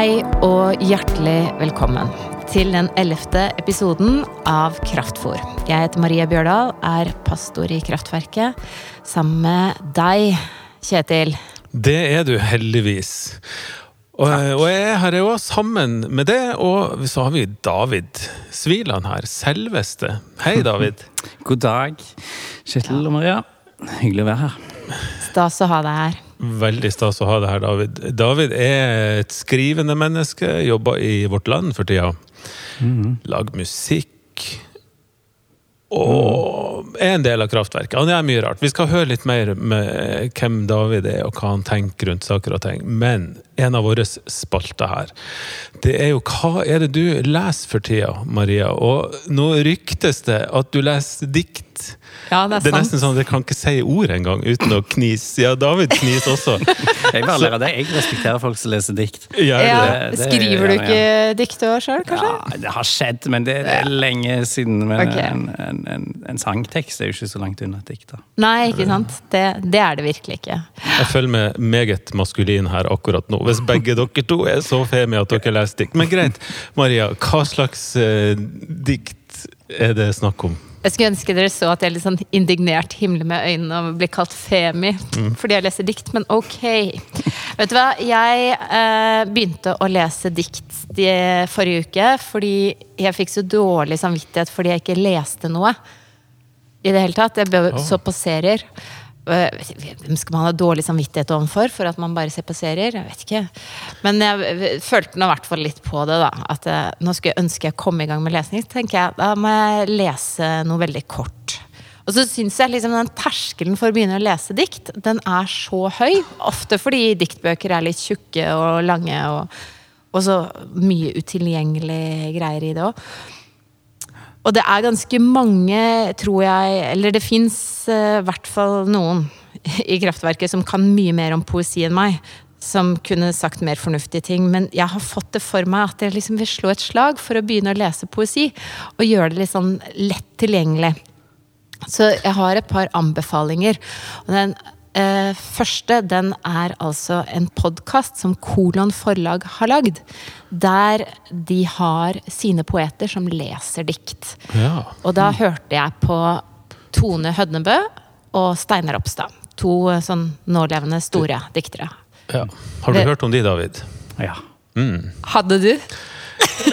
Hei og hjertelig velkommen til den ellevte episoden av Kraftfor. Jeg heter Maria Bjørdal, er pastor i Kraftverket, sammen med deg, Kjetil. Det er du heldigvis. Og, og jeg er her òg sammen med det, og så har vi David Sviland her. Selveste. Hei, David. God dag, Kjetil og Maria. Hyggelig å være her. Stas å ha deg her. Veldig stas å ha deg her, David. David er et skrivende menneske. Jobber i Vårt Land for tida. Mhm. Lager musikk. Og er en del av Kraftverket. Han gjør mye rart. Vi skal høre litt mer med hvem David er, og hva han tenker rundt saker og ting. Men en av våre spalter her, det er jo hva er det du leser for tida, Maria? Og nå ryktes det at du leser dikt. Ja, det er, Det er sant. nesten sånn at jeg kan ikke si ord engang uten å knise. Ja, David kniser også. Jeg bare lærer det. Jeg respekterer folk som leser dikt. Ja, det. det- det skriver du ikke dikt òg sjøl, kanskje? Ja, det har skjedd, men det, er lenge siden. Men okay. en, en, en, en sangtekst er jo ikke så langt unna et dikt. da. Nei, ikke sant? Det, det er det virkelig ikke. Jeg føler meg meget maskulin her akkurat nå. Hvis begge dere to er så femi at dere leser dikt. Men greit, Maria, hva slags uh, dikt er det snakk om? Jeg skulle ønske dere så at jeg litt sånn indignert himler med øynene og blir kalt Femi fordi jeg leser dikt, men ok. Vet du hva, jeg eh, begynte å lese dikt de, forrige uke fordi jeg fikk så dårlig samvittighet fordi jeg ikke leste noe. I det hele tatt. Jeg så på serier. Eh, Hvem skal man ha dårlig samvittighet overfor for at man bare ser på serier? Jeg vet ikke. Men jeg følte nå i hvert fall litt på det, da. At eh, nå skulle jeg ønske jeg kom i gang med lesning. Så tenker jeg da må jeg lese noe veldig kort. Og så syns jeg liksom den terskelen for å begynne å lese dikt, den er så høy. Ofte fordi diktbøker er litt tjukke og lange, og, og så mye utilgjengelig greier i det òg. Og det er ganske mange, tror jeg, eller det fins i hvert fall noen i Kraftverket som kan mye mer om poesi enn meg. Som kunne sagt mer fornuftige ting. Men jeg har fått det for meg at jeg liksom vil slå et slag for å begynne å lese poesi. Og gjøre det litt sånn lett tilgjengelig. Så jeg har et par anbefalinger. Og den eh, første den er altså en podkast som Kolon forlag har lagd. Der de har sine poeter som leser dikt. Ja. Og da hørte jeg på Tone Hødnebø og Steinar Opstad. To eh, sånn nålevende store diktere. ja. Har du Det- hørt om de, David? Ja. Mm. Hadde du?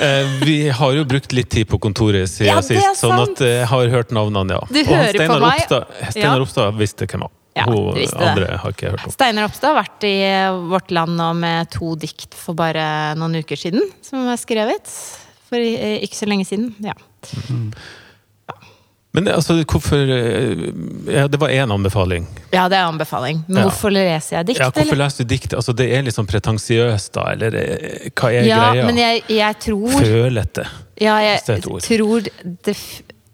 Eh, vi har jo brukt litt tid på kontoret siden Ja, sist, sånn at eh, jeg har hørt navnene, ja. Du Og han hører på Steinar meg. Opstad, Steinar Ja. Opstad visste hvem var. Ja, Hun du visste det. andre har ikke hørt om. Steinar Opstad har vært i Vårt Land nå med to dikt for bare noen uker siden. Som er skrevet for ikke så lenge siden. Ja. Men altså, hvorfor eh, Ja, det var én anbefaling. Ja, det er anbefaling. Men Ja. hvorfor leser jeg dikt? Ja, hvorfor leser du dikt? Altså, det er litt sånn pretensiøst, da, eller eh, hva er Ja, greia? men jeg, jeg tror Følete. Ja, jeg tror det,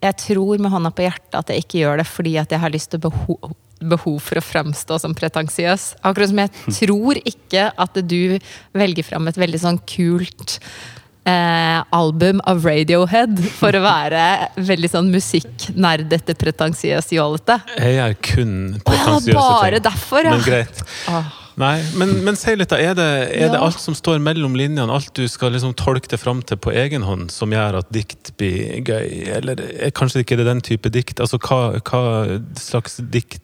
Jeg tror med hånda på hjertet at jeg ikke gjør det fordi at jeg har lyst til å behov for å fremstå som pretensiøs. Akkurat som jeg tror ikke at du velger fram et veldig sånn kult eh, album av Radiohead for å være veldig sånn musikknerdete, pretensiøs, jålete. Jeg er kun pretensiøs. ja, bare ting. derfor, ja. Men greit. Nei, men, men si litt, da. Er det, er det alt som står mellom linjene, alt du skal liksom tolke det fram til på egen hånd, som gjør at dikt blir gøy? Eller er kanskje ikke det den type dikt? Altså, hva, hva slags dikt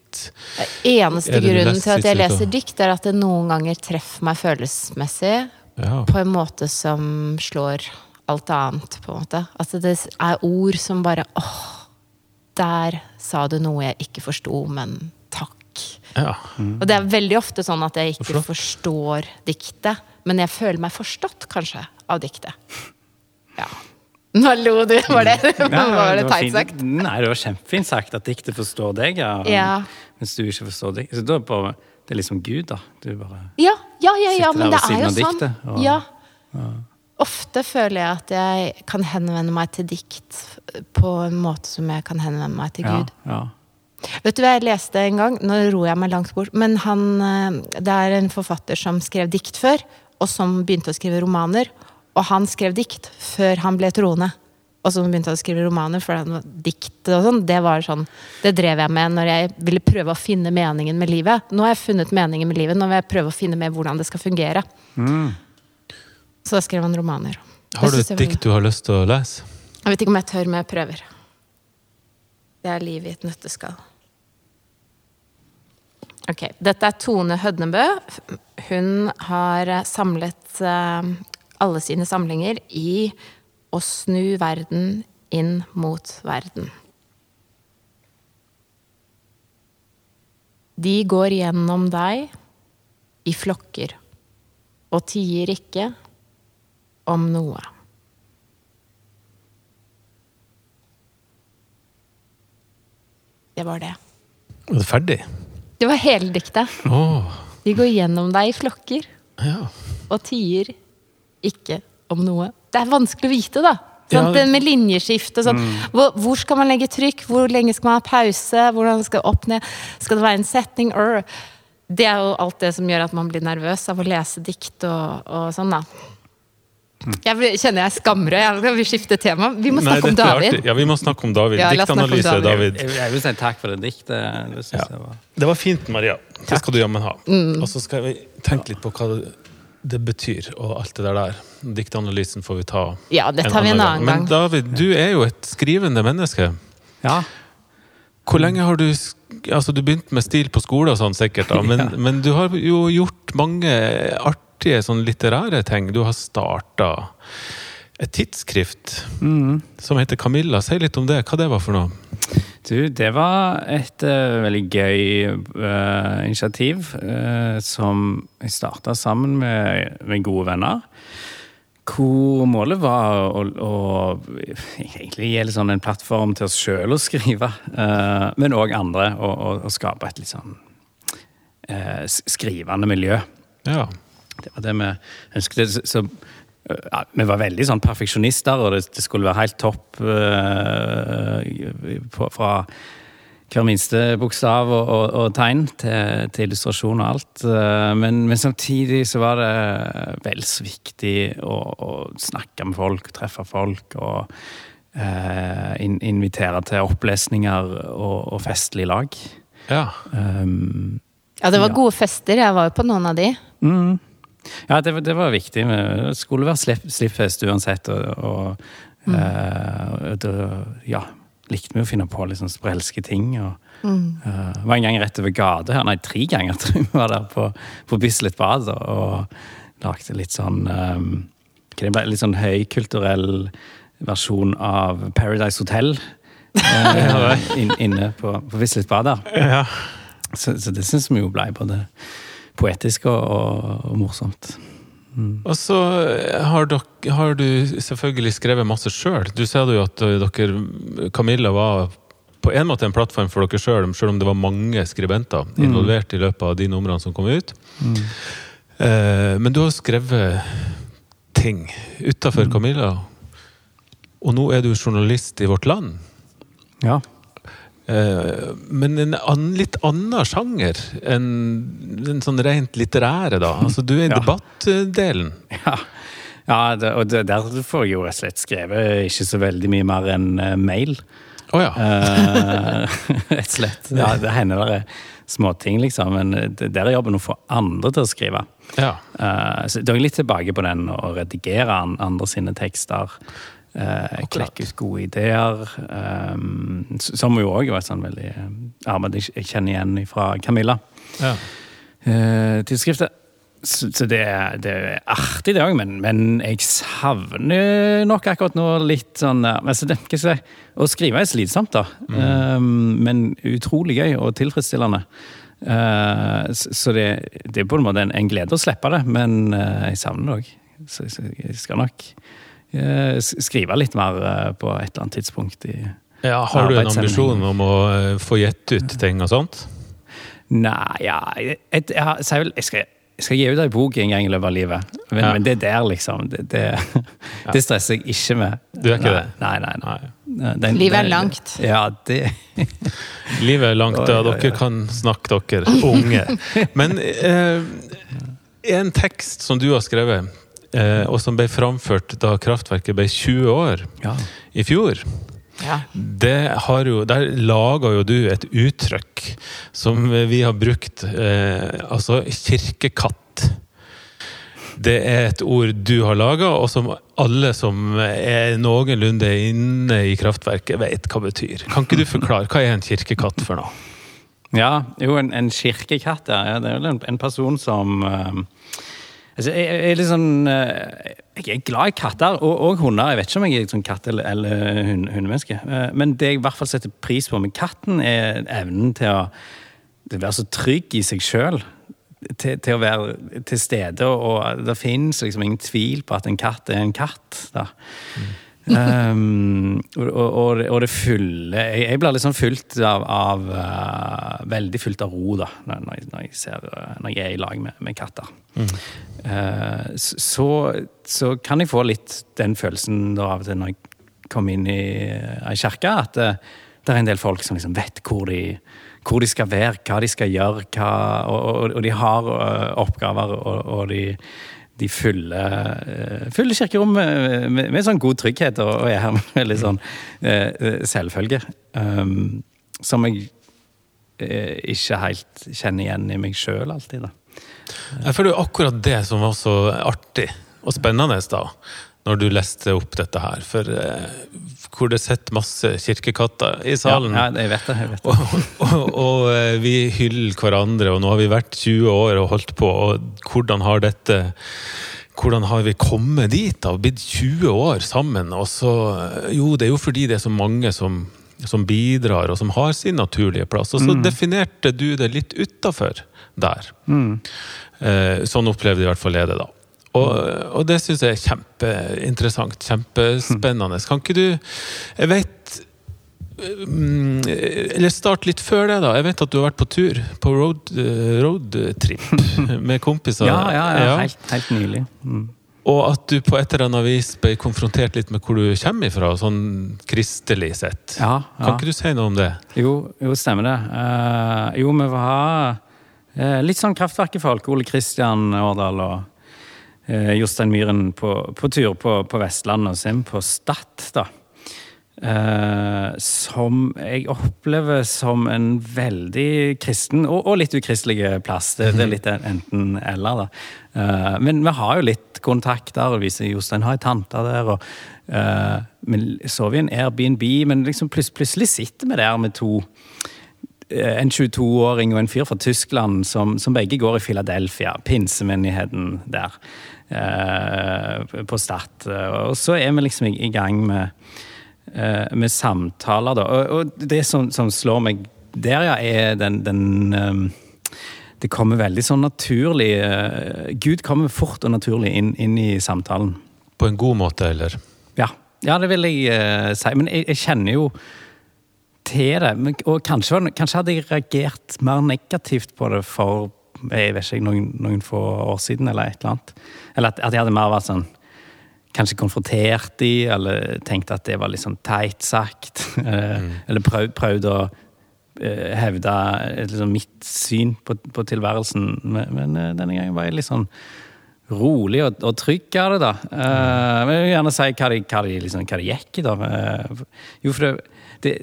Eneste Er det du grunnen til at jeg leser dikt, er at det noen ganger treffer meg følelsesmessig. Ja. på en måte som slår alt annet, på en måte. Altså det er ord som bare åh, der sa du noe jeg ikke forsto, men takk. ja. Og det er veldig ofte sånn at jeg ikke forstår diktet, men jeg føler meg forstått, kanskje, av diktet. Ja. Nå lo du, var det, var det teit sagt? Nei, det var kjempefint sagt at diktet forstår deg, ja. Ja. Mens du ikke forstår deg. Så da bare, det er liksom Gud, da. Du bare Ja, ja, ja, ja men det er jo sånn. diktet, og- Ja. Ofte føler jeg at jeg kan henvende meg til dikt på en måte som jeg kan henvende meg til Gud. ja. Vet du hva jeg leste en gang? Nå ror jeg meg langt bort. Men han, eh, det er en forfatter som skrev dikt før, og som begynte å skrive romaner. Og han skrev dikt før han ble troende. Og så begynte han å skrive romaner, for han var dikt og sånn. Det var sånn, det drev jeg med når jeg ville prøve å finne meningen med livet. Nå har jeg funnet meningen med livet, nå vil jeg prøve å finne med hvordan det skal fungere. Så da skrev han romaner. Har du et dikt du har lyst til å lese? Jeg vet ikke om jeg tør, men jeg prøver. Det er livet i et nøtteskall. Ok, Dette er Tone Hødnebø. Hun har eh, samlet eh, alle sine samlinger i Å snu verden inn mot verden. De går gjennom deg i flokker og tier ikke om noe. Det var det. Var det ferdig? Det var hele diktet. Oh. De går gjennom deg i flokker ja. og tier ikke om noe. Det er vanskelig å vite, da. Ja, Det med linjeskift og sånn. Hvor, hvor skal man legge trykk? Hvor lenge skal man ha pause? Hvordan skal det opp ned? Skal det være en setning? Or? Det er jo alt det som gjør at man blir nervøs av å lese dikt og, og sånn, da. Jeg kjenner jeg skammer meg. Jeg vil skifte tema. Vi må Nei, snakke om er David. Ja, vi må snakke om David. Ja, om Diktanalyse, David. David. Jeg, jeg vil si takk for det diktet. Det synes jeg var Det var fint, Maria. Det skal du jammen ha. Mm. Og så skal vi tenke litt på hva det, betyr, og alt det der. Diktanalysen får vi ta Ja, det tar vi en annen Men gang. David, du er jo et skrivende menneske. Ja. Hvor lenge har du Altså, du begynte med stil på skole og sånn sikkert, da, men, Ja. men du har jo gjort mange artige sånn litterære ting. Du har starta et tidsskrift Mm. som heter Camilla. Si litt om det. Hva det var for noe? Du, det var et uh, veldig gøy uh, initiativ uh, som jeg starta sammen med, med gode venner. Hvor målet var å, å egentlig gi sånn en plattform til oss sjøl å skrive, men òg andre, og, og, og skape et litt sånn skrivende miljø. Ja. Det var det vi ønsket. Så, ja, vi var veldig sånn perfeksjonister, og det, det skulle være helt topp uh, på, fra hver minste bokstav og, og, og tegn til, til illustrasjon og alt. Eh, Men, men samtidig så var det vel så viktig å, å snakke med folk, treffe folk og eh, in, invitere til opplesninger og, og festlig lag. ja. Um, Ja, det var Ja. gode fester. Jeg var jo på noen av de. Mm. Ja, det, det var viktig. Det skulle være slipp, slippfest uansett. Og, og, mm. uh, det, ja, likte vi å finne på sånn sprelske ting. Og, Mm. det var en gang rett over gata her, nei, tre ganger tror jeg vi var der på, på Bislett Bad og, lagde litt sånn um, det ble, Litt sånn høykulturell versjon av Paradise Hotel. uh, inn, inne på, på Bislett Bad der. ja. Så, så det syns vi jo ble både poetisk og, og, og morsomt. Og så har, dere, har du selvfølgelig skrevet masse sjøl. Du sa jo at eh, dere, Camilla var på en måte en plattform for dere sjøl, selv om det var mange skribenter involvert i løpet av de numrene som kom ut. Eh, men du har skrevet ting utafor Camilla. Og nå er du journalist i Vårt Land. Ja. Eh, men en annen, litt annen sjanger enn den sånn rent litterære, da. Altså, du er i Ja. debattdelen. Ja, ja det, og det, der får jeg jo rett og slett skrevet ikke så veldig mye mer enn eh, mail. Å ja. Eh, rett og slett. Ja, det hender det er småting, liksom, men der er jobben å få andre til å skrive. ja. Eh, så da er jeg litt tilbake på den å redigere andre sine tekster. Uh, klekke ut gode ideer. Um, som jo òg var et sånn veldig eh, arbeid jeg kjenner igjen fra Camilla. ja. eh, tidsskriftet. Så, så det, det er artig, det òg, men, men jeg savner nok akkurat nå litt sånn eh, altså det, hva skal jeg si, Å skrive er slitsomt, da. Um, men utrolig gøy og tilfredsstillende. Eh, så det, det er på en måte en, en glede å slippe det, men eh, jeg savner det òg. Så, så jeg skal nok eh, skrive litt mer eh, på et eller annet tidspunkt i Ja, har du en ambisjon om å eh, få gitt ut ting og sånt? Nei, ja Jeg, jeg, jeg, vel- jeg, skal, jeg skal gi ut ei bok en gang i løpet av livet. Men, Ja. men det der, liksom Det, det, det stresser jeg ikke med. Du er ikke nei, det? Nei, nei. nei. Nei. Den- Livet er langt. Ja, det Livet er langt, oi. Dere kan snakke, dere unge. Men eh, en tekst som du har skrevet, eh, og som ble framført da kraftverket ble 20 år Ja. i fjor Ja. det har jo, Der lager jo du et uttrykk som vi har brukt, eh, altså kirkekatt. det er et ord du har laga, og som alle som er noenlunde inne i kraftverket, vet hva betyr. Kan ikke du forklare? Hva er en kirkekatt for noe? Ja, jo, en, en kirkekatt, ja. Det er vel en, en person som uh, altså, jeg, jeg, er uh, Jeg er glad i katter og, og, hunder. Jeg vet ikke om jeg er sånn katt- eller, eller hund, hundemenneske. Uh, men det jeg i hvert fall setter pris på med katten, er evnen til å være så trygg i seg sjøl til, til, å være til stede, og det fins liksom ingen tvil på at en katt er en katt. da. Mm. Um, og, og, og, det fulle Jeg, jeg blir liksom fylt av, av uh, Veldig fullt av ro da, når, når, jeg, ser, når jeg er i lag med, med katter. Mm. Uh, så, så, kan jeg få litt den følelsen da av og til når jeg kommer inn i ei kirke, at uh, det er en del folk som liksom vet hvor de hvor de skal være, hva de skal gjøre, hva, og, og, de har oppgaver, og de, de fyller, uh, fyller kirkerom med, med, med, sånn god trygghet, og, er her med veldig sånn uh, selvfølge. Um, som jeg ikke helt kjenner igjen i meg sjøl alltid, da. Jeg føler akkurat det som var så artig og spennende da, når du leste opp dette her. For hvor det sitter masse kirkekatter i salen. Ja, jeg vet det. Jeg vet det. og, og, og, eh, vi hyller hverandre, og nå har vi vært 20 år og holdt på, og hvordan har dette hvordan har vi kommet dit? da, Blitt 20 år sammen? og så, eh, Jo, det er jo fordi det er så mange som, som bidrar, og som har sin naturlige plass. Og så mm. definerte du det litt utafor der. Mm. Eh, sånn opplevde i hvert fall jeg det, da. Og, og det syns jeg er kjempeinteressant. Kjempespennende. Kan ikke du Jeg vet mm, Eller start litt før det, da. Jeg vet at du har vært på tur. På roadtrip road med kompiser. ja, ja, ja, Helt, helt nylig. Mm. Og at du på et eller annet vis ble konfrontert litt med hvor du kommer ifra, sånn kristelig sett. Ja, ja. Kan ikke du si noe om det? Jo, jo stemmer det. Uh, jo, vi var uh, litt sånn kraftverkefolk. Ole Kristian Årdal og eh, Jostein Myhren på, på tur på, på, Vestlandet og sin på Stad, da. Eh, som jeg opplever som en veldig kristen og, og litt ukristelig plass. Det, det, er litt enten-eller, da. Eh, men vi har jo litt kontakt der, og viser Jostein har ei tante der. og eh, Vi sov i en Airbnb, men liksom plutselig sitter vi der med to eh, en 22-åring og en fyr fra Tyskland som, som, begge går i Philadelphia, pinsemenigheten der på Start. Og så er vi liksom i, gang med, eh, med samtaler, da. Og, og det som, som, slår meg der, ja, er den, den um, Det kommer veldig sånn naturlig Gud kommer fort og naturlig inn, inn, i samtalen. På en god måte, eller? Ja. Ja, det vil jeg uh, si. Men jeg, jeg, kjenner jo til det. Og kanskje, kanskje hadde jeg reagert mer negativt på det for jeg vet ikke, noen, noen, få år siden, eller et eller annet. Eller at, at jeg hadde mer vært sånn Kanskje konfrontert de, eller tenkt at det var litt sånn teit sagt. Mm. Eller prøvd, prøvd å uh, hevde liksom, mitt syn på, på tilværelsen. Men, men uh, denne gangen var jeg litt sånn rolig og, og trygg av det, da. Uh, men jeg vil gjerne si hva det, hva liksom, hva de gikk i, da. jo, for det, det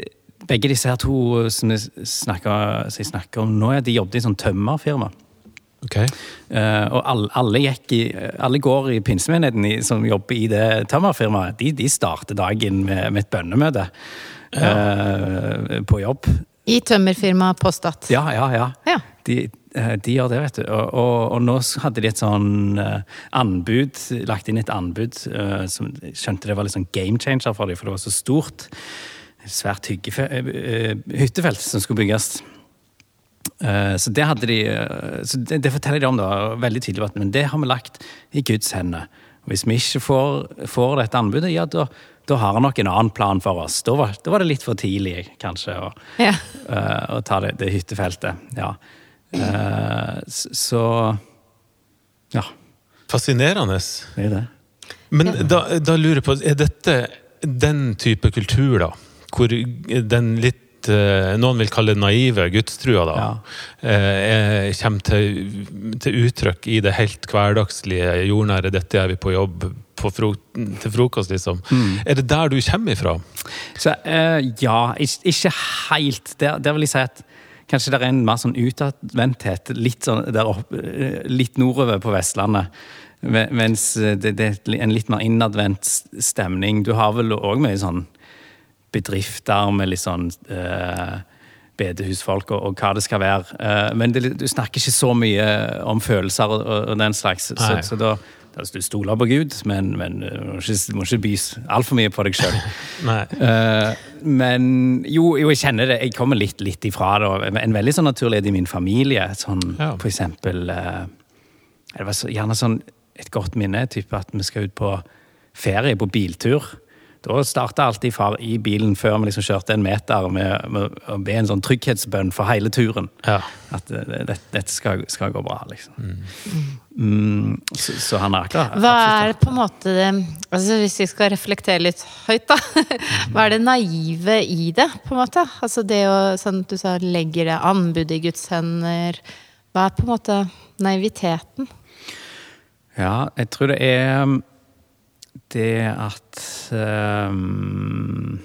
begge disse her to som jeg snakker, som jeg snakker om nå, de jobbet i sånn tømmerfirma. Okay. Uh, og alle, alle, i, alle, går i pinsemenigheten som jobber i det tømmerfirmaet. De, de starter dagen med, med et bønnemøte ja. uh, på jobb. I tømmerfirmaet på Stad? Ja, ja, ja. ja. De, uh, de, gjør det, vet du. Og, og, og, nå hadde de et sånn anbud, lagt inn et anbud som skjønte det var litt sånn game changer for dem, for det var så stort. Svært hyttefelt som skulle bygges. Eh, så det hadde de eh, så det, det, forteller de om da, veldig tydelig, men det har vi lagt i Guds hender. Hvis vi ikke får, får dette anbudet, ja, da, da, har han nok en annen plan for oss. Da var, da var det litt for tidlig, kanskje, å, ja. uh, å ta det, det, hyttefeltet. Ja. Uh, så ja. Fascinerende. Det er det. Men ja. da, da lurer jeg på, er dette den type kultur, da? Hvor den litt Eh, noen vil kalle det naive gudstrua, da, ja. eh, kommer til, til, uttrykk i det helt hverdagslige, jordnære 'dette er vi på jobb' på fro til frokost, liksom. Mm. Er det der du kommer ifra? Så, uh, ja, ikke, ikke helt. Der, der, vil jeg si at kanskje det er en mer sånn utadvendthet litt, sånn, litt nordover på Vestlandet. Mens det, det er en litt mer innadvendt stemning. Du har vel òg mye sånn bedrifter med litt sånn eh, bedehusfolk og, og hva det skal være. Eh, men det, du snakker ikke så mye om følelser og, og, den slags. Så, så da, da Du stoler på Gud, men, men du må ikke, må ikke by altfor mye på deg sjøl. Nei. men jo, jo, jeg kjenner det. Jeg kommer litt, litt ifra det. En veldig sånn naturlig i min familie. Sånn, Ja. For eksempel eh, Det var så, gjerne sånn et godt minne type at vi skal ut på ferie, på biltur. Da starta alltid far i bilen før vi liksom kjørte en meter med, med å be en sånn trygghetsbønn for hele turen. Ja. At dette det, dette skal, skal gå bra, liksom. Mm, så, så han er klar. Hva er på en måte altså Hvis vi skal reflektere litt høyt, da. Hva er det naive i det, på en måte? Altså det å, sånn at du sa, legger det anbud i Guds hender. Hva er på en måte naiviteten? Ja, jeg tror det er det at um,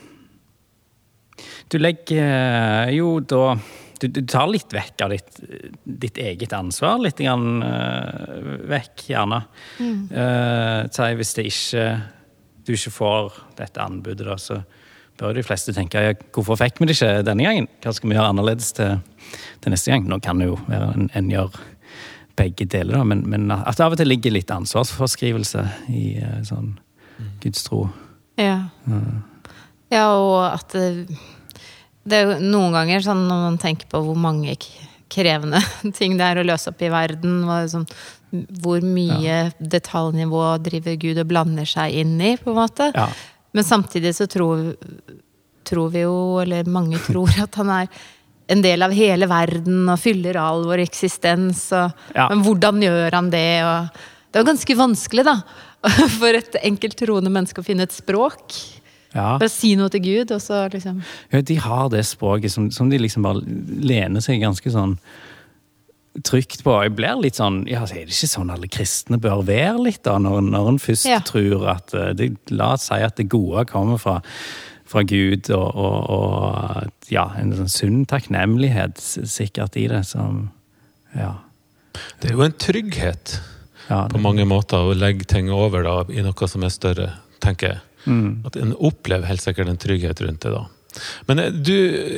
Du legger jo da du, du tar litt vekk av ditt, ditt eget ansvar. Litt grann, uh, vekk, gjerne. Eh, si hvis det ikke du ikke får dette anbudet, da, så bør de fleste tenke ja, hvorfor fikk vi det ikke denne gangen? Hva skal vi gjøre annerledes til, til neste gang? Nå kan det jo være en, en gjør begge deler, da, men, men at det av og til ligger litt ansvarsforskrivelse i uh, sånn gudstro. Ja. ja, og at det, det er jo noen ganger sånn når man tenker på hvor mange krevende ting det er å løse opp i verden, sånn, hvor mye detaljnivå driver Gud og blander seg inn i, på en måte. Ja. Men samtidig så tror, tror vi jo, eller mange tror, at han er en del av hele verden og fyller all vår eksistens. Og, Ja. Men hvordan gjør han det? Og det er jo ganske vanskelig, da. For et enkelt troende menneske å finne et språk. Ja. Bare si noe til Gud, og så liksom Ja, de har det språket som, som de liksom bare lener seg ganske sånn trygt på. Jeg blir litt sånn ja, Er det ikke sånn alle kristne bør være litt, da? Når, når en først Ja. tror at de, det, La oss si at det gode kommer fra, fra Gud, og, og, og ja, en sånn sunn takknemlighet sikkert i det, som Ja. Det er jo en trygghet ja på mange måter å legge ting over da, i noe som er større, tenker jeg. Mm. At en opplever helt sikkert en trygghet rundt det da. Men eh, du,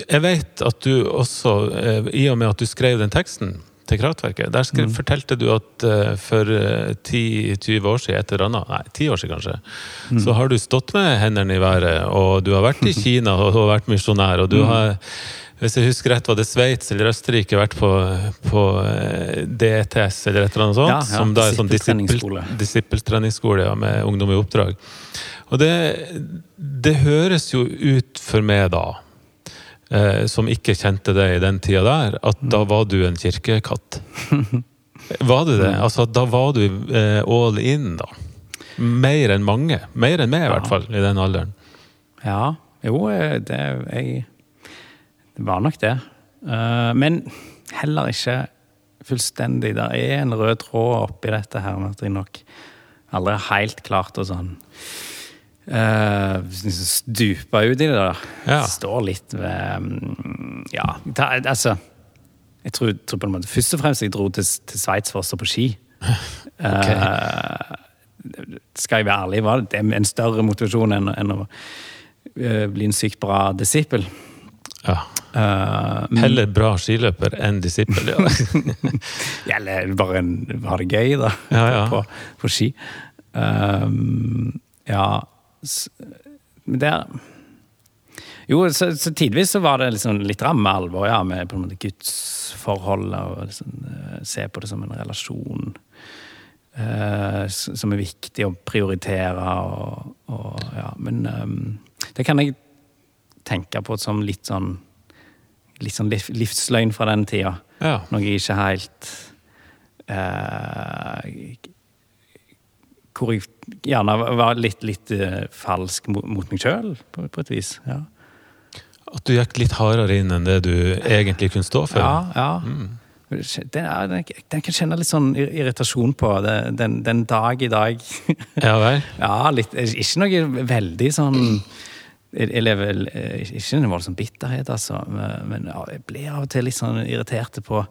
jeg vet at du også, eh, i og med at du skrev den teksten til Kraftverket, der skrev, Mm. fortalte du at eh, for eh, 10-20 år siden, et eller annet, nei, 10 år siden kanskje, Mm. så har du stått med hendene i været, og du har vært i Kina og, og vært misjonær, og du Mm. har, hvis jeg husker rett, var det Sveits eller Østerrike, vært på, på eh, DTS eller et eller annet sånt, Ja, ja, som da er sånn disippeltreningsskole. ja, med ungdom i oppdrag. Og det, det høres jo ut for meg da, eh, som ikke kjente det i den tida der, at da var du en kirkekatt. Var du det? Altså, da var du eh, all in, da. Mer enn mange. Mer enn meg, i hvert fall, i den alderen. Ja, jo, eh, det, jeg, det var nok det. Eh, men heller ikke fullstendig. Det er en rød tråd oppi dette her at jeg nok aldri helt klart å sånn uh, stupe ut i det. der. Ja. Står litt ved mm, Ja, ta, altså Jeg tror, tror på en måte først og fremst jeg dro til, til Sveits for å stå på ski. Eh, skal jeg være ærlig, var det en større motivasjon enn, enn å uh, bli en sykt bra disippel. Ja. Uh, Heller bra skiløper enn disippel, ja. Eller bare en, ha det gøy, da. Ja, ja. På, på ski. Uh, ja Men der Jo, så, så tidvis så var det liksom litt ramme alvor, ja, med på en måte gudsforholdet, og liksom, eh, se på det som en relasjon Uh, som er viktig å prioritere, og, og ja, men um, det kan jeg tenke på som litt sånn Litt sånn liv, livsløgn fra den tida. ja. Noe jeg ikke helt eh, Hvor jeg gjerne var litt, litt eh, falsk mot, mot meg sjøl, på, på et vis. Ja, At du gikk litt hardere inn enn det du egentlig kunne stå for. ja. ja. Den, er- den, den kan kjenne litt sånn irritasjon på. Den, den dag i dag. Ja vel? ja, litt Ikke noe veldig sånn jeg lever eh, ikke en voldsom bitterhet, altså, men jeg blir av og til litt sånn irritert på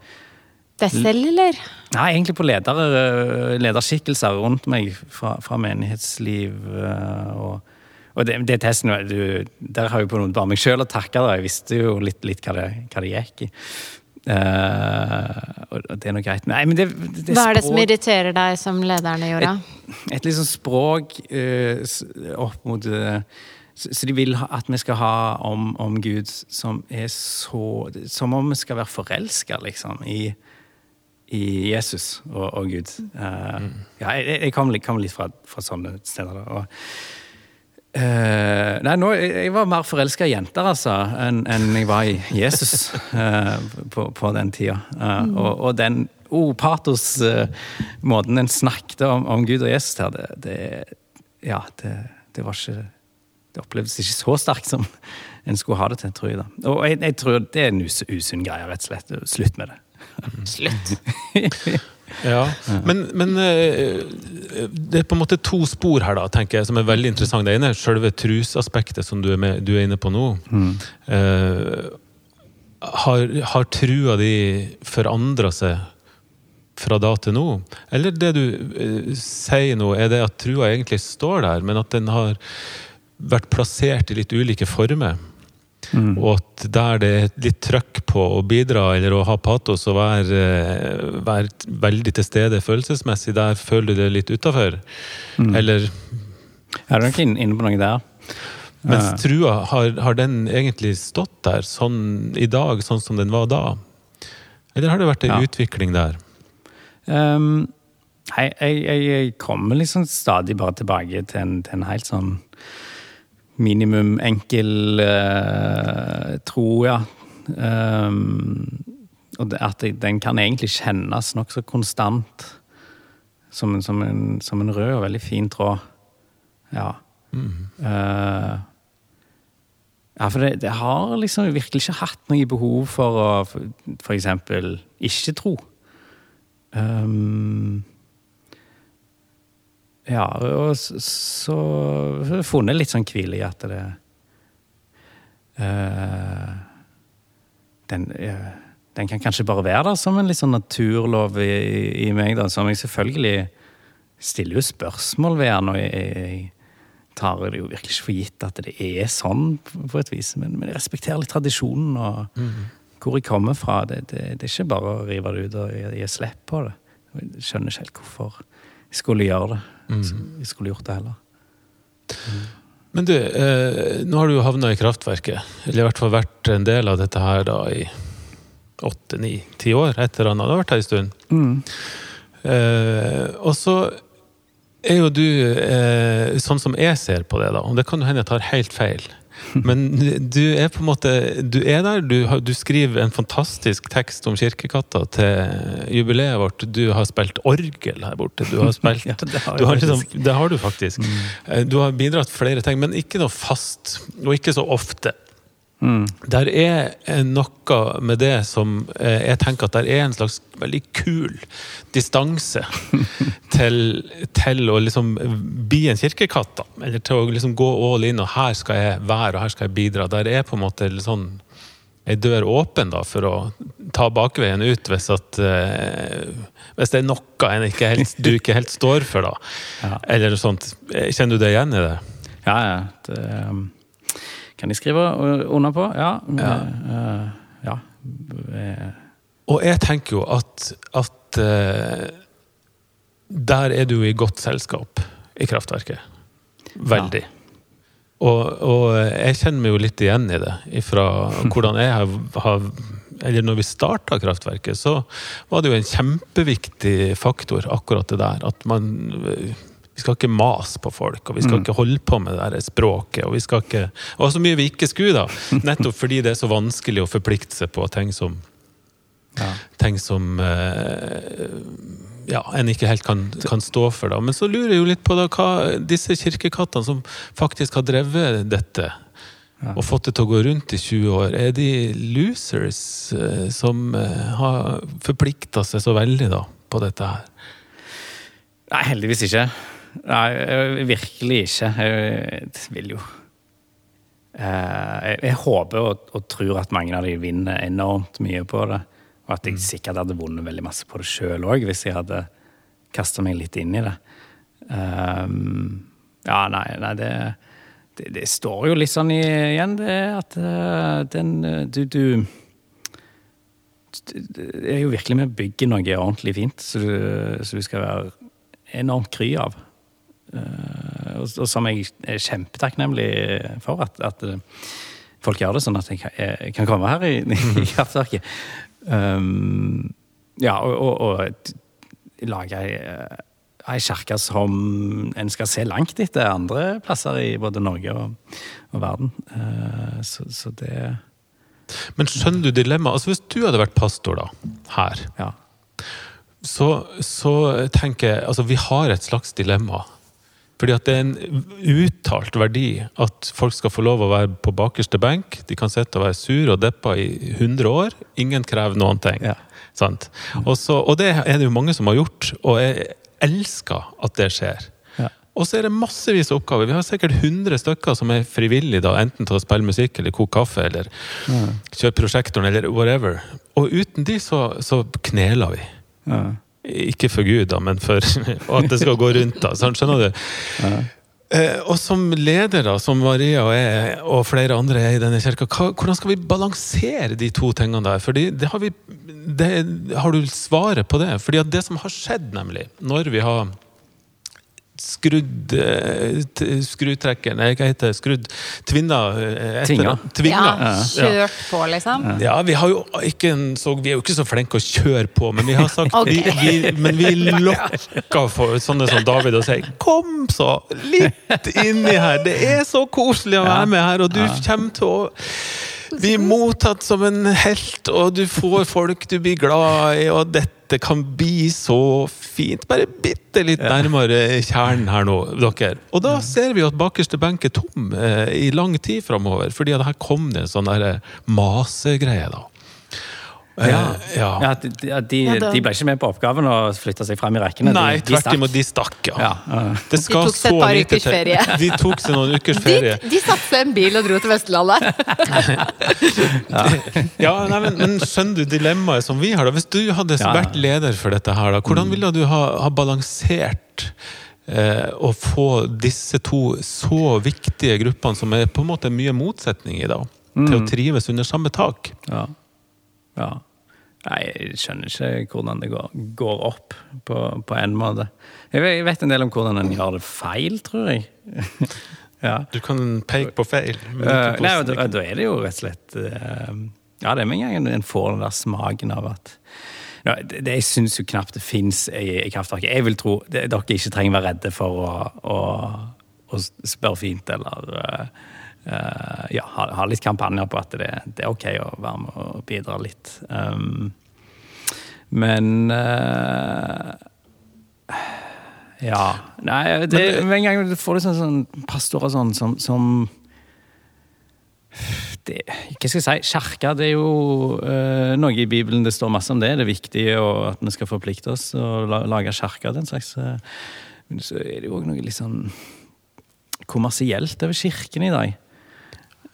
deg selv, eller? Nei, egentlig på ledere, eh, lederskikkelser rundt meg fra, fra menighetsliv. eh, Og, og det, det testen du, Der har jeg på noe bare meg sjøl å takke. Jeg visste jo litt, litt hva, det, hva det gikk i. Uh, og det er noe greit. Nei, men det, det Hva er det som irriterer deg som lederne gjorde? et liksom språk uh, opp mot eh, så, de vil at vi skal ha om, om Gud som er så Som om vi skal være forelska, liksom, i, i Jesus og, og Gud. Eh, Ja, jeg, jeg kom, litt- kom litt fra, fra sånne steder. da, og Uh, nei, nå, jeg, var mer forelska i jenter, altså, enn en jeg var i Jesus uh, på, på den tida. Eh, og, og den oh, patos-måten en snakket om, om Gud og Jesus her, det, det Ja, det, det var ikke Det opplevdes ikke så sterkt som en skulle ha det til, tror jeg. da. Og jeg, jeg tror det er en us usunn greie, rett og slett. Slutt med det. Slutt. Ja, men, men eh, det er på en måte to spor her, da, tenker jeg, som er veldig interessant. Det ene er selve trusaspektet som du er, med, du er inne på nå. Eh, har, har trua di forandra seg fra da til nå? Eller det du eh, sier nå, er det at trua egentlig står der, men at den har vært plassert i litt ulike former? Og at der det er litt trøkk på å bidra eller å ha patos og være, være veldig til stede følelsesmessig, der føler du det litt utafor. Eller Er du nok inne på noe der? mens trua, har, har den egentlig stått der sånn i dag, sånn som den var da? Eller har det vært en Ja. utvikling der? Um, jeg, jeg, jeg kommer liksom stadig bare tilbake til en, til en helt sånn minimum enkel uh, tro, ja. Um, og at den kan egentlig kjennes nokså konstant. Som, en- som, en, som en rød og veldig fin tråd. Ja. Eh, ja, for det, det har liksom virkelig ikke hatt noe behov for å eksempel ikke tro. Um, ja, og så, så har funnet litt sånn hvile i at det uh, den, uh, den kan kanskje bare være der som en litt sånn naturlov i, i meg, da, som jeg selvfølgelig stiller jo spørsmål ved den, og jeg, jeg tar det jo virkelig ikke for gitt at det er sånn, på et vis, men, men jeg respekterer litt tradisjonen og hvor jeg kommer fra. Det, det, det er ikke bare å rive det ut og gi slipp på det. Jeg skjønner ikke helt hvorfor jeg skulle gjøre det. Jeg skulle gjort det heller. Men du, eh, nå har du jo havna i kraftverket. Eller i hvert fall vært en del av dette her da i åtte, ni, ti år. Et eller annet. Du har vært her en stund. Eh, og så er jo du eh, sånn som jeg ser på det, da. Og det kan jo hende jeg tar helt feil. Men du er på en måte Du er der. Du, du skriver en fantastisk tekst om kirkekatta til jubileet vårt. Du har spilt orgel her borte. Du har spilt Ja, det har du har liksom. Det har du faktisk. Mm. Du har bidratt flere ting, men ikke noe fast. Og ikke så ofte. Mm. Der er eh, noe med det som eh, jeg tenker at der er en slags veldig kul distanse til, til å liksom bli en kirkekatt. da. Eller til å liksom gå all in, og her skal jeg være, og her skal jeg bidra. Der er på en måte sånn ei dør åpen da, for å ta bakveien ut hvis at eh, Hvis det er noe en ikke helt, du ikke helt står for, da. Ja. Eller sånt. Kjenner du deg igjen i det? Ja, ja. Det, um, kan jeg skrive under på? Ja. Ja. Uh, ja. Eh, Og jeg tenker jo at, at uh, der er du i godt selskap i kraftverket. Veldig. Og, og jeg kjenner meg jo litt igjen i det. Fra hvordan jeg har, har Eller når vi starta kraftverket, så var det jo en kjempeviktig faktor, akkurat det der. At man Vi skal ikke mase på folk, og vi skal ikke holde på med det der språket. Og vi skal ikke Og så mye vi ikke skulle, da. Nettopp fordi det er så vanskelig å forplikte seg på ting som ja. ting som eh, ja, en ikke helt kan, kan stå for. Da. Men så lurer jeg jo litt på da, hva disse kirkekattene som faktisk har drevet dette, Ja. og fått det til å gå rundt i 20 år, er de losers eh, som eh, har forplikta seg så veldig da, på dette her? Nei, heldigvis ikke. Nei, eh, virkelig ikke. Jeg vil jo eh, jeg, jeg håper og, og tror at mange av de vinner enormt mye på det. Og at jeg sikkert hadde vunnet veldig masse på det sjøl òg, hvis jeg hadde kasta meg litt inn i det. Um, ja, nei, nei det, det, det, står jo litt sånn i, igjen, det at uh, den Du, du det er jo virkelig med å bygge noe ordentlig fint, så du, så du skal være enormt kry av. Uh, og, som jeg er kjempetakknemlig for, at, at, folk gjør det sånn at jeg kan, jeg kan komme her i, i kraftverket. Um, ja, og, og, og lage ei kirke som en skal se langt etter andre plasser i både Norge og, og verden. Uh, så, så det men skjønner du dilemmaet? Altså, hvis du hadde vært pastor da, her, ja. så, så, tenker jeg Altså, vi har et slags dilemma. Fordi at det er en uttalt verdi at folk skal få lov å være på bakerste benk. De kan sitte og være sur og deppa i 100 år. Ingen krever noen ting. Ja. Sant? Også, og det er det jo mange som har gjort, og jeg elsker at det skjer. Og så er det massevis av oppgaver. Vi har sikkert 100 stykker som er frivillige, da, enten til å spille musikk eller koke kaffe eller ja. kjøre prosjektoren eller whatever. Og uten de så, så kneler vi. Ja. Ikke for Gud, da, men for at det skal gå rundt. da, Skjønner du? Ja. Eh, og som leder, da, som Maria og jeg og flere andre er i denne kirka, hvordan skal vi balansere de to tingene der? Fordi det har, vi, det, har du svaret på det? Fordi at det som har skjedd, nemlig, når vi har skrudd Skrutrekker, Nei, hva heter det? Skrudd Tvinna? Eh, Tvinga. Tvinga. Ja, kjørt på, liksom? Ja, vi, har jo ikke så, vi er jo ikke så flinke å kjøre på, men vi har sagt okay. vi, vi, Men vi lokker for sånne som David og sier 'kom så litt inni her', det er så koselig å være med her, og du kommer til å bli mottatt som en helt, og du får folk du blir glad i, og dette kan bli så fint. Bare bitte litt nærmere kjernen her nå, dere. Og da ser vi at bakerste benk er tom eh, i lang tid framover, fordi her kom det en sånn masegreie, da. Ja, eh, ja. ja de, de, de, ble ikke med på oppgaven å flytte seg frem i rekkene. Nei, tvert imot, de stakk. Ja. de tok seg et par ukers ferie. De tok seg noen ukers ferie. De, de satte seg en bil og dro til Vestlandet. ja, nei, men, men, skjønner du dilemmaet som vi har? da? Hvis du hadde vært leder for dette, her, da, hvordan mm. ville du ha, ha balansert eh, å få disse to så viktige gruppene, som er på en måte mye motsetning i, da, mm. til å mm. trives under samme tak? Ja. Ja. Jeg skjønner ikke hvordan det går, går opp på, på, en måte. Jeg vet en del om hvordan en gjør det feil, tror jeg. ja. Du kan peke på feil. Uh, nei, da, da, er det jo rett og slett uh, Ja, det er med en gang en får den der smaken av at ja, det, det, Jeg syns jo knapt det fins i, i kraftverket. Jeg vil tro det, dere ikke trenger være redde for å, å, å spørre fint eller uh, uh, ja, ha, ha, litt kampanjer på at det, det, er ok å være med og bidra litt. Um, men uh, Ja. Nei, det, med en gang du får litt sånn, sånn pastorer sånn som, som det, hva skal jeg si, Kirka det er jo uh, noe i Bibelen det står masse om det. Det er viktig og at vi skal forplikte oss og la, lage kirke. Den slags. Men så er det jo òg noe litt sånn kommersielt over kirken i dag.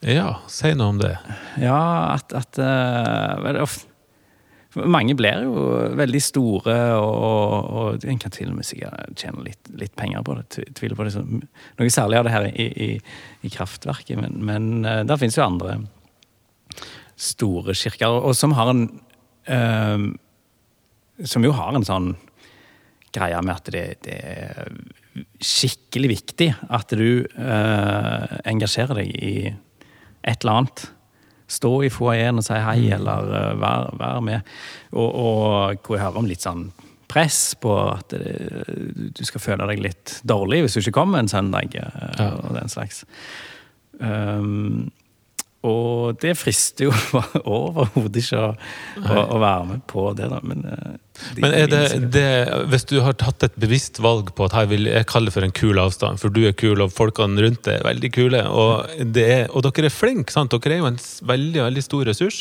Ja, si noe om det. Ja, at, at uh, Mange blir jo veldig store, og, og en kan til og med sikkert tjene litt, litt, penger på det. Tviler på det. Noe særlig av det her i, i, i kraftverket, men, men uh, der finnes jo andre store kirker, og som har en uh, Som jo har en sånn greie med at det, det er skikkelig viktig at du uh, engasjerer deg i et eller annet. Stå i foajeen og si hei, mm. eller uh, vær, vær, med. Og, og hvor jeg hører om litt sånn press på at det, du skal føle deg litt dårlig hvis du ikke kommer en søndag, uh, ja. og den slags. Um, og det frister jo overhodet ikke å, å, å, være med på det, da. Men, eh, de Men er det, det, hvis du har tatt et bevisst valg på at her vil jeg kalle for en kul avstand, for du er kul og folkene rundt deg er veldig kule, og, er, og dere er flinke, sant? Dere er jo en veldig, veldig stor ressurs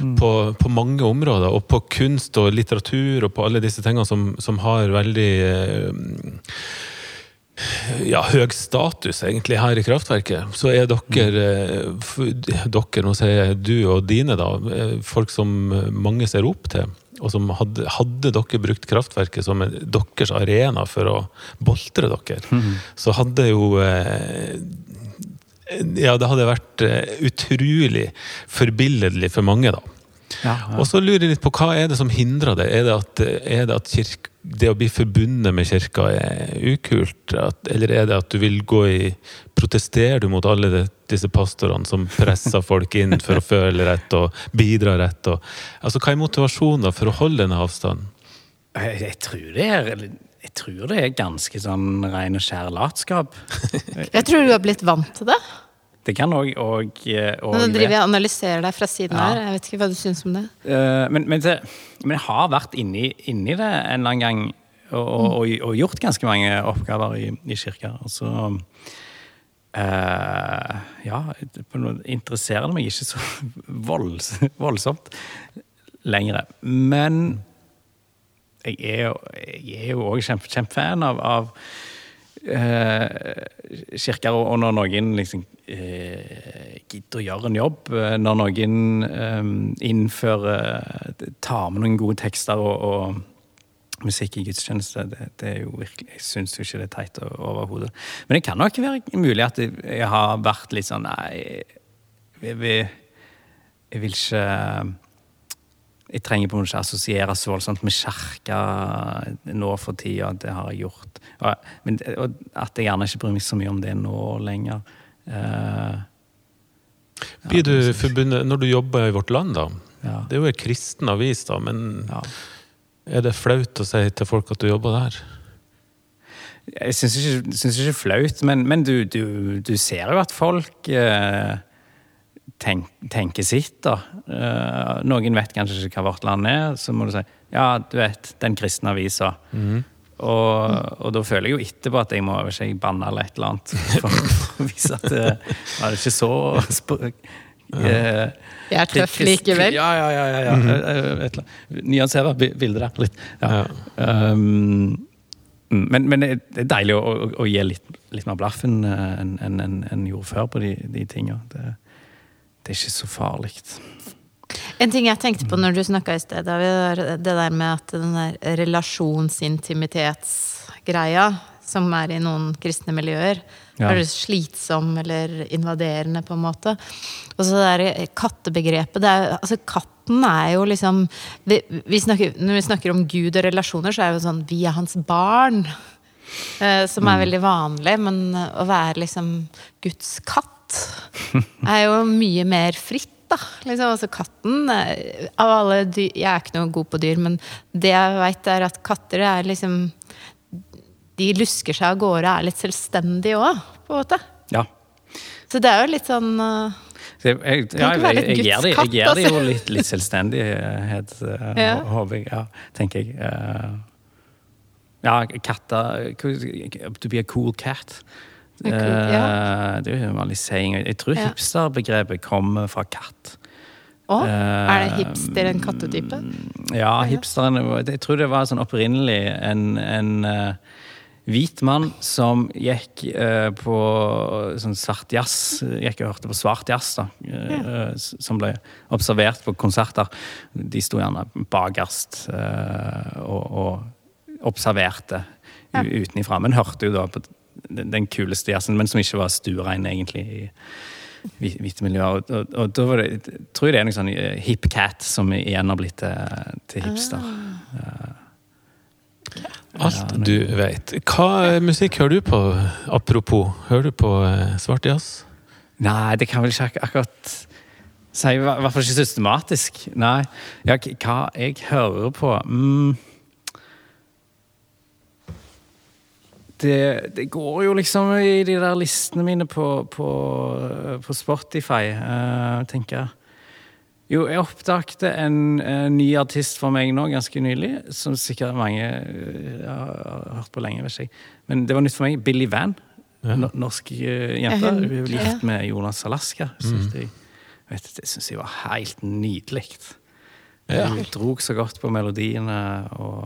mm. på, på, mange områder, og på kunst og litteratur og på alle disse tingene som, som har veldig eh, ja, høy status egentlig her i kraftverket. Så er dere, eh, dere, nå sier jeg du og dine, da, eh, folk som mange ser opp til. Og som hadde, hadde dere brukt kraftverket som en, deres arena for å boltre dere, så hadde jo eh, Ja, det hadde vært utrolig forbilledlig for mange, da. Ja, ja. Og så lurer jeg litt på hva er det som hindrer det? Er det at, er det, at kirke, det å bli forbundet med kirka er ukult? At, eller er det at du vil gå i Protesterer du mot alle de, disse pastorene som presser folk inn for å føle rett og bidra rett? Og, altså, hva er motivasjonen da for å holde denne avstanden? Jeg, jeg, tror det er, jeg tror det er ganske sånn ren og skjær latskap. Jeg tror du har blitt vant til det. Det kan òg og, og, Nå driver jeg og analyserer deg fra siden Ja. her. Jeg vet ikke hva du syns om det. Uh, men, men, det, men jeg har vært inni, inni det en eller annen gang og, og, og, gjort ganske mange oppgaver i, i kirka. Og så uh, Ja, på noe interesserer det meg ikke så volds, voldsomt lenger. Men jeg er jo, òg kjempe, kjempefan av, av eh, kirker, og og når noen liksom eh, gidder å gjøre en jobb, eh, når noen eh, innfører Tar med noen gode tekster og, og musikk i gudstjeneste, det, det er jo virkelig Jeg syns jo ikke det er teit overhodet. Men det kan nok være mulig at jeg, jeg har vært litt sånn Nei, jeg, vil- jeg vil ikke jeg trenger på en måte ikke assosiere så voldsomt med kirka nå for tida. Det har jeg gjort. Og, men, og at jeg gjerne ikke bryr meg så mye om det nå lenger. Eh, Blir du forbundet når du jobber i Vårt Land, da? ja, Det er jo en kristen avis, da, men ja. er det flaut å si til folk at du jobber der? Jeg syns ikke, det er flaut, men, men du, du, du ser jo at folk eh, tenk, tenker sitt, da. Uh, noen vet kanskje ikke hva Vårt Land er, så må du si ja, du vet, den kristne avisa. Og, og da føler jeg jo etterpå at jeg må ikke jeg banne eller et eller annet. For å vise at det var ikke så sp eh, Jeg er tøff likevel. Ja, ja, ja. ja, ja. Mm. Nyansere bildet der litt. Ja. Um, mm, men, men det er- deilig å, å, å gi litt, litt mer blaffen eh, enn en, en, en gjorde før på de, de tinga. Det, det er ikke så farlig. En ting jeg tenkte på når du snakka i sted, var det der med at den der relasjonsintimitetsgreia som er i noen kristne miljøer, Ja. er slitsom eller invaderende, på en måte. Og så det der kattebegrepet det er, altså Katten er jo liksom vi, vi snakker, Når vi snakker om Gud og relasjoner, så er det jo sånn Vi er hans barn. eh, som er veldig vanlig, men å være liksom Guds katt er jo mye mer fritt, da. Liksom, altså katten Av alle dyr Jeg er ikke noe god på dyr, men det jeg veit, er at katter er liksom De lusker seg av gårde er litt selvstendige òg, på en måte. Ja. Så det er jo litt sånn eh, jeg, jeg, jeg, jeg, gir det, jo altså. litt, litt selvstendighet, eh, Ja. håper jeg. Ja, tenker jeg. Eh, ja, katter To be a cool cat. Cool- ja. Eh, Det er jo saying. Jeg tror Ja. hipsterbegrepet kommer fra katt. Å, er det Eh, hipster en kattetype? Ja, hipsteren Jeg tror det var sånn opprinnelig en, en uh, hvit mann som gikk uh, på sånn svart jazz. Gikk og hørte på svart jazz, da. s- Som ble observert på konserter. De sto gjerne bakerst og, og observerte Ja. utenifra. Men hørte jo da på den, den kuleste jazzen, men som ikke var stuerein, egentlig. i hvi- hvite miljøer. Og, og, og da var det, jeg tror jeg det er noe sånn eh, hip cat som igjen har blitt til, til hipster. Alt du vet. Hva musikk hører du på, apropos? Hører du på eh, svart jazz? Nei, det kan vel ikke akkurat si. I hvert fall ikke systematisk. Nei. Ja, hva jeg hører på mm. Det, det går jo liksom i de der listene mine på, på, på Spotify, uh, tenker jeg. Jo, jeg oppdaget en, en ny artist for meg nå ganske nylig, som sikkert mange uh, har hørt på lenge. vet ikke. Men det var nytt for meg. Billy Van. Ja. Norsk uh, jente. Hun- er gift med Jonas Alaska. Synes jeg, vet, det syns jeg var helt nydelig. Ja. Hun dro så godt på melodiene og Eh,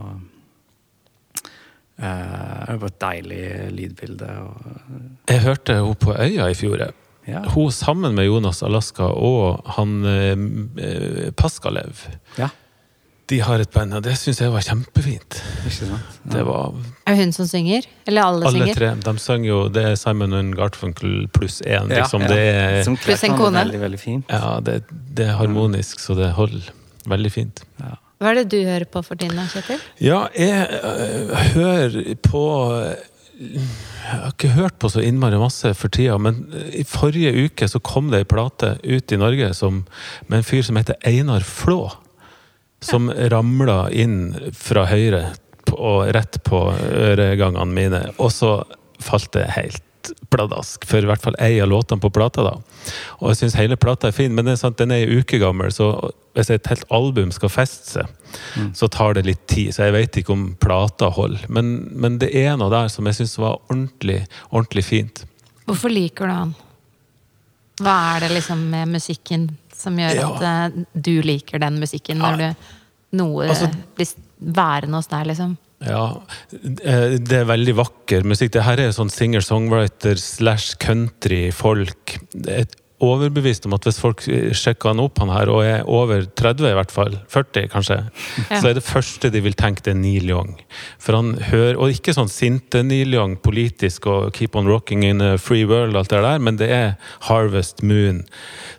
det var et deilig lydbilde. Og, Jeg hørte henne på Øya i fjor. ja. Hun sammen med Jonas Alaska og han eh, Paskalev. ja, De har et band, og det syns jeg var kjempefint. ikke sant? Det var Er det hun som synger? Eller alle, Alle synger? tre. De sang jo Det er Simon and Gartfunkel pluss én, Ja, liksom. ja. Det er Som Pluss en kone. Veldig, veldig fint. Ja, det, det er harmonisk, så det holder. Veldig fint. Ja. Hva er det du hører på for tiden, Kjetil? Ja, jeg øh, hører på Jeg har ikke hørt på så innmari masse for tida, men i forrige uke så kom det ei plate ut i Norge som, med en fyr som heter Einar Flå. Som ramla inn fra høyre og rett på øregangene mine. Og så falt det helt pladask for i hvert fall ei av låtene på plata. da. Og jeg syns hele plata er fin, men det er sant, den er ei uke gammel, så hvis et helt album skal feste seg, så tar det litt tid. Så jeg vet ikke om plata holder. Men, men det er noe der som jeg syns var ordentlig, ordentlig fint. Hvorfor liker du han? Hva er det liksom med musikken som gjør Ja. at eh, du liker den musikken, når du noe Altså- blir værende hos deg, liksom? Ja, eh, det er veldig vakker musikk. Det her er sånn singer-songwriter slash country-folk. Jeg er overbevist om at hvis folk sjekker han opp, han her, og er over 30 i hvert fall, 40 kanskje, Ja. så er det første de vil tenke, det er Neil Young. For han hører, Og ikke sånn sinte Neil Young, politisk og Keep on rocking in a free world, alt det der, men det er Harvest Moon.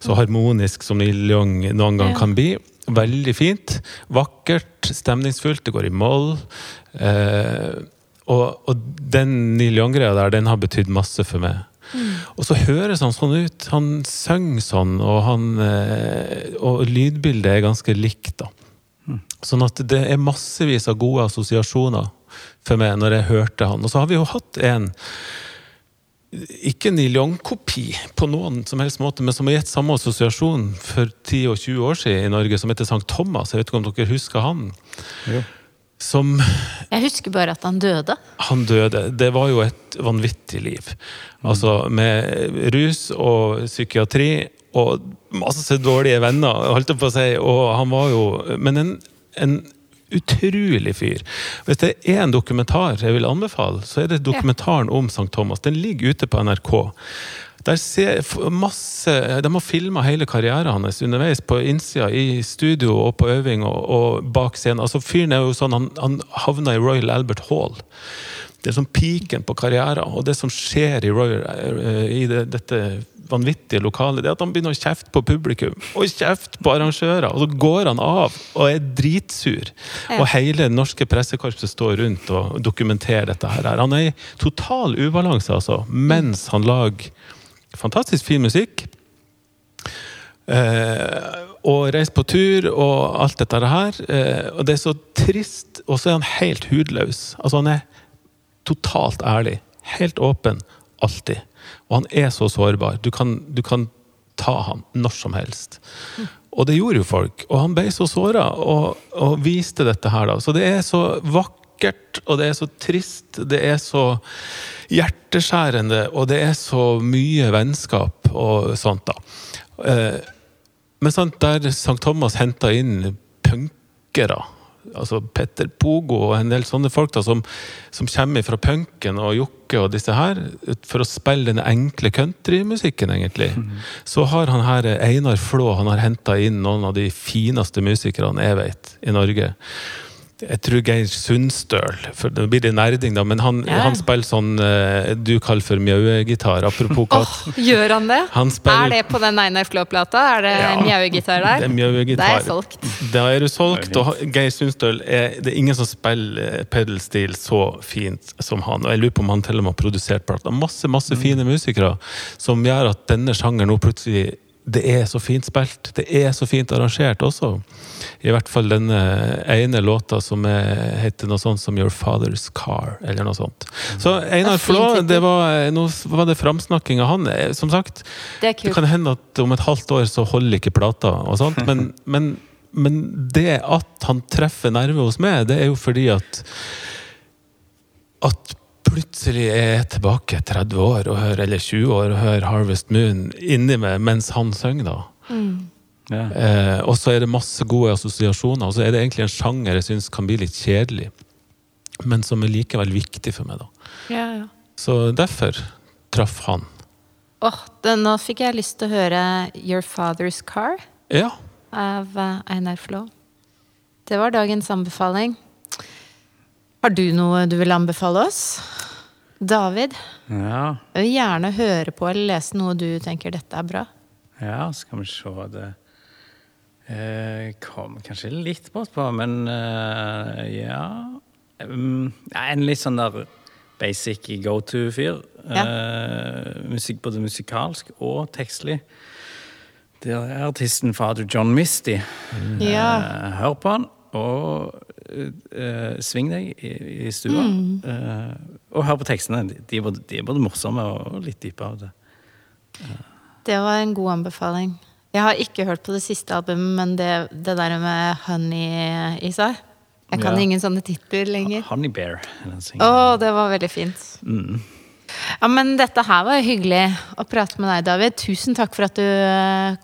Så harmonisk som Neil Young noen gang Ja. kan bli. Veldig fint. Vakkert, stemningsfullt. Det går i moll. Eh, og, og den Neil Young-greia der, den har betydd masse for meg. Og så høres han sånn ut. Han synger sånn, og, han, eh, og lydbildet er ganske likt. da. Sånn at det er massevis av gode assosiasjoner for meg når jeg hørte han. Og så har vi jo hatt en ikke Neil Young-kopi på noen som helst måte, men som har gitt samme assosiasjon for 10 og 20 år siden i Norge, som heter Sankt Thomas. Jeg vet ikke om dere husker han? Jo. Som Jeg husker bare at han døde. han døde. Det var jo et vanvittig liv. Altså med rus og psykiatri og masse dårlige venner, holdt jeg på å si. Og han var jo Men en, en utrolig fyr. Hvis det er én dokumentar jeg vil anbefale, så er det dokumentaren om St. Thomas. Den ligger ute på NRK. Der ser masse, De har filma hele karrieren hans underveis, på innsida, i studio og på øving og, og bak scenen. Altså Fyren er jo sånn, han, han havna i Royal Albert Hall. Det er sånn piken på karrieren, og det som skjer i, Royal, eh, i det, dette vanvittige lokalet, det er at han begynner å kjefte på publikum og kjefte på arrangører. Og så går han av og er dritsur. Og hele det norske pressekorpset står rundt og dokumenterer dette. her. Han er i total ubalanse, altså, mens han lager fantastisk fin musikk. Eh, og reist på tur og alt dette her. Eh, og det er så trist. Og så er han helt hudløs. Altså Han er totalt ærlig. Helt åpen. Alltid. Og han er så sårbar. Du kan, du kan ta han når som helst. Og det gjorde jo folk. Og han ble så såra og, og viste dette her, da. Så det er så vakkert, og det er så trist, det er så hjerteskjærende, og det er så mye vennskap og sånt, da. Eh, men sant, der St. Thomas henta inn punkere, altså Petter Pogo og en del sånne folk da, som, som kommer fra punken og Jokke og disse her, for å spille den enkle countrymusikken, egentlig, så har han her Einar Flå han har henta inn noen av de fineste musikerne jeg vet i Norge. Jeg tror Geir Sundstøl, for det blir det nerding, da, men han, Ja. han spiller sånn uh, du kaller for mjauegitar, apropos Åh, katt. gjør han det? Han spiller- Er det på den Einar Flå-plata? Er det Ja. mjauegitar der? Det er mjauegitar. Det er solgt. Da er du solgt. Og Geir Sundstøl er Det er ingen som spiller eh, pedalstil så fint som han. Og jeg lurer på om han til og med har produsert plata. Masse masse fine musikere som gjør at denne sjangeren nå plutselig det er så fint spilt. Det er så fint arrangert også. I hvert fall denne ene låta som er, heter noe sånt som Your Father's Car, eller noe sånt. Så Einar er fin Flå, det var, nå var det framsnakking av han. Eh, Som sagt, Det det kan hende at om et halvt år så holder ikke plata, og sånt, men, men, men det at han treffer nerve hos meg, det er jo fordi at At plutselig er jeg tilbake 30 år og hører, eller 20 år og hører Harvest Moon inni meg mens han synger, da. Ja. Eh, og så er det masse gode assosiasjoner, og så er det egentlig en sjanger jeg syns kan bli litt kjedelig. men som er likevel viktig for meg. da. Yeah, yeah. Så derfor traff han. Åh, oh, nå fikk jeg lyst til å høre Your Father's Car Ja. av eh, Einar Flo. Det var dagens anbefaling. Har du noe du vil anbefale oss? David, Ja, jeg vil gjerne høre på eller lese noe du tenker dette er bra. ja skal vi se det eh, Kom kanskje litt bortpå, men eh, ja Mm, En litt sånn der basic go to-fyr. Eh, musikk både musikalsk og tekstlig. Det er artisten fader John Misty. Ja. Eh, hør på han, og eh, sving deg i, i stua. Eh, og hør på tekstene. De er, både, de er både morsomme og litt dype av det. Det var en god anbefaling. Jeg har ikke hørt på det siste albumet, men det, det der med honey i seg Jeg kan Ja. ingen sånne titler lenger. Honey Bear. Å, sangen. det var veldig fint. Mm. Ja, men dette her var hyggelig å prate med deg, David. Tusen takk for at du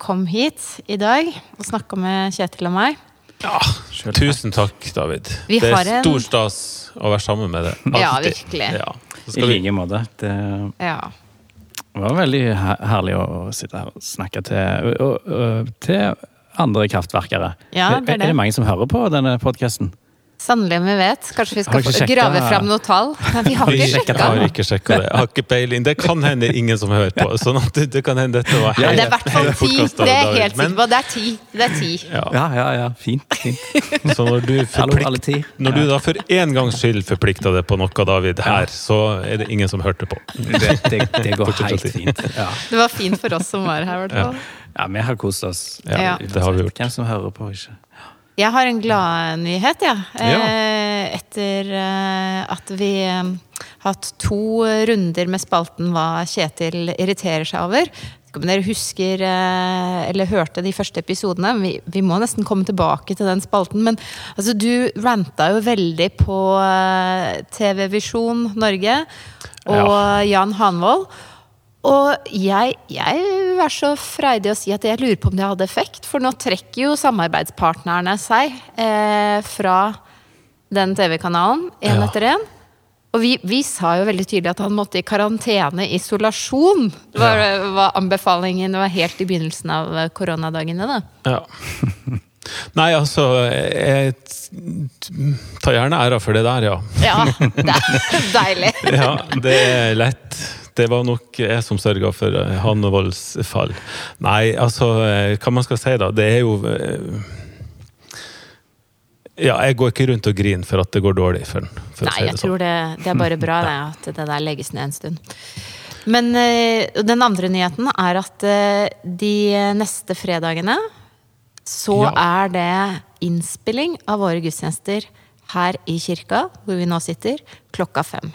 kom hit i dag og snakka med Kjetil og meg. Ja. Selv Tusen takk, David. Vi det er en- stor stas å være sammen med deg. Ja, virkelig. Ja. Så I like måte. Det Ja. var veldig herlig å sitte her og snakke til, og, og, til andre kraftverkere. Ja, det er det. er det mange som hører på denne podkasten? Sannelig om vi vet. Kanskje vi skal sjekket- grave fram noe tall? Men vi har ikke sjekka. har ikke sjekka det. Jeg har ikke peiling. Det kan hende ingen som hører på. Sånn at det, kan hende dette var Ja, helt, det er i hvert fall ti. Det er jeg helt sikker på. Det er ti. Det er ti. Ja, Ja, ja, ja. Fint. fint. så når du, forplikt, når du da for en gangs skyld forplikta deg på noe, David, her, så er det ingen som hørte på. Det, det, det går helt fint. Ja. Det var fint for oss som var her, i hvert fall. ja, vi har kost oss. Ja, det har vi gjort. Hvem som hører på, ikke. Jeg har en gladnyhet, jeg. Ja. Ja. Eh, etter eh, at vi eh, har hatt to runder med spalten Hva Kjetil irriterer seg over. Om dere husker eh, eller hørte de første episodene. Vi, vi må nesten komme tilbake til den spalten. Men altså, du ranta jo veldig på eh, TV Visjon Norge og Jan Hanvold. Og jeg, jeg vil være så freidig å si at jeg lurer på om det hadde effekt. For nå trekker jo samarbeidspartnerne seg eh, fra den TV-kanalen én Ja. etter én. Og vi, vi sa jo veldig tydelig at han måtte i karantene, isolasjon. Det var, var anbefalingen. Det var helt i begynnelsen av koronadagene, da. Ja. Nei, altså Jeg tar gjerne æra for det der, ja. Ja, det er deilig. Ja, det er lett. Det var nok jeg som sørga for eh, Hannevolds fall. Nei, altså, eh, hva man skal si da. Det er jo eh, Ja, jeg går ikke rundt og griner for at det går dårlig for den. For Nei, jeg det sånn. tror det, det er bare bra det, at det der legges ned en stund. Men den andre nyheten er at de neste fredagene så Ja. er det innspilling av våre gudstjenester her i kirka, hvor vi nå sitter, klokka fem.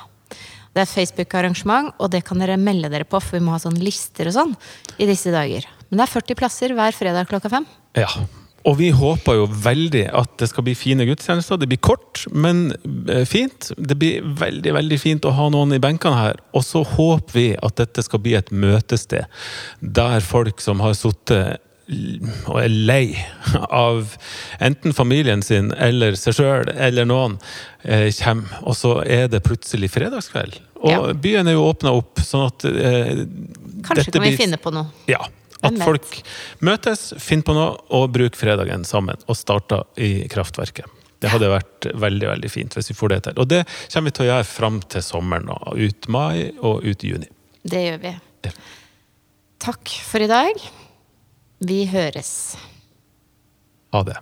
Det er Facebook-arrangement, og det kan dere melde dere på, for vi må ha sånne lister og sånn i disse dager. Men det er 40 plasser hver fredag klokka fem. Ja. Og vi håper jo veldig at det skal bli fine gudstjenester. Det blir kort, men eh, fint. Det blir veldig veldig fint å ha noen i benkene her. Og så håper vi at dette skal bli et møtested der folk som har sittet og er lei av enten familien sin eller seg sjøl eller noen, eh, kommer. Og så er det plutselig fredagskveld. Og Ja. byen er jo åpna opp, sånn at eh, Kanskje kan vi blir- finne på noe. ja. At folk møtes, finner på noe og bruker fredagen sammen. Og starter i kraftverket. Det hadde vært veldig veldig fint hvis vi får det til. Og det kommer vi til å gjøre fram til sommeren. Ut mai og ut juni. Det gjør vi. Ja. Takk for i dag. Vi høres. Ha det.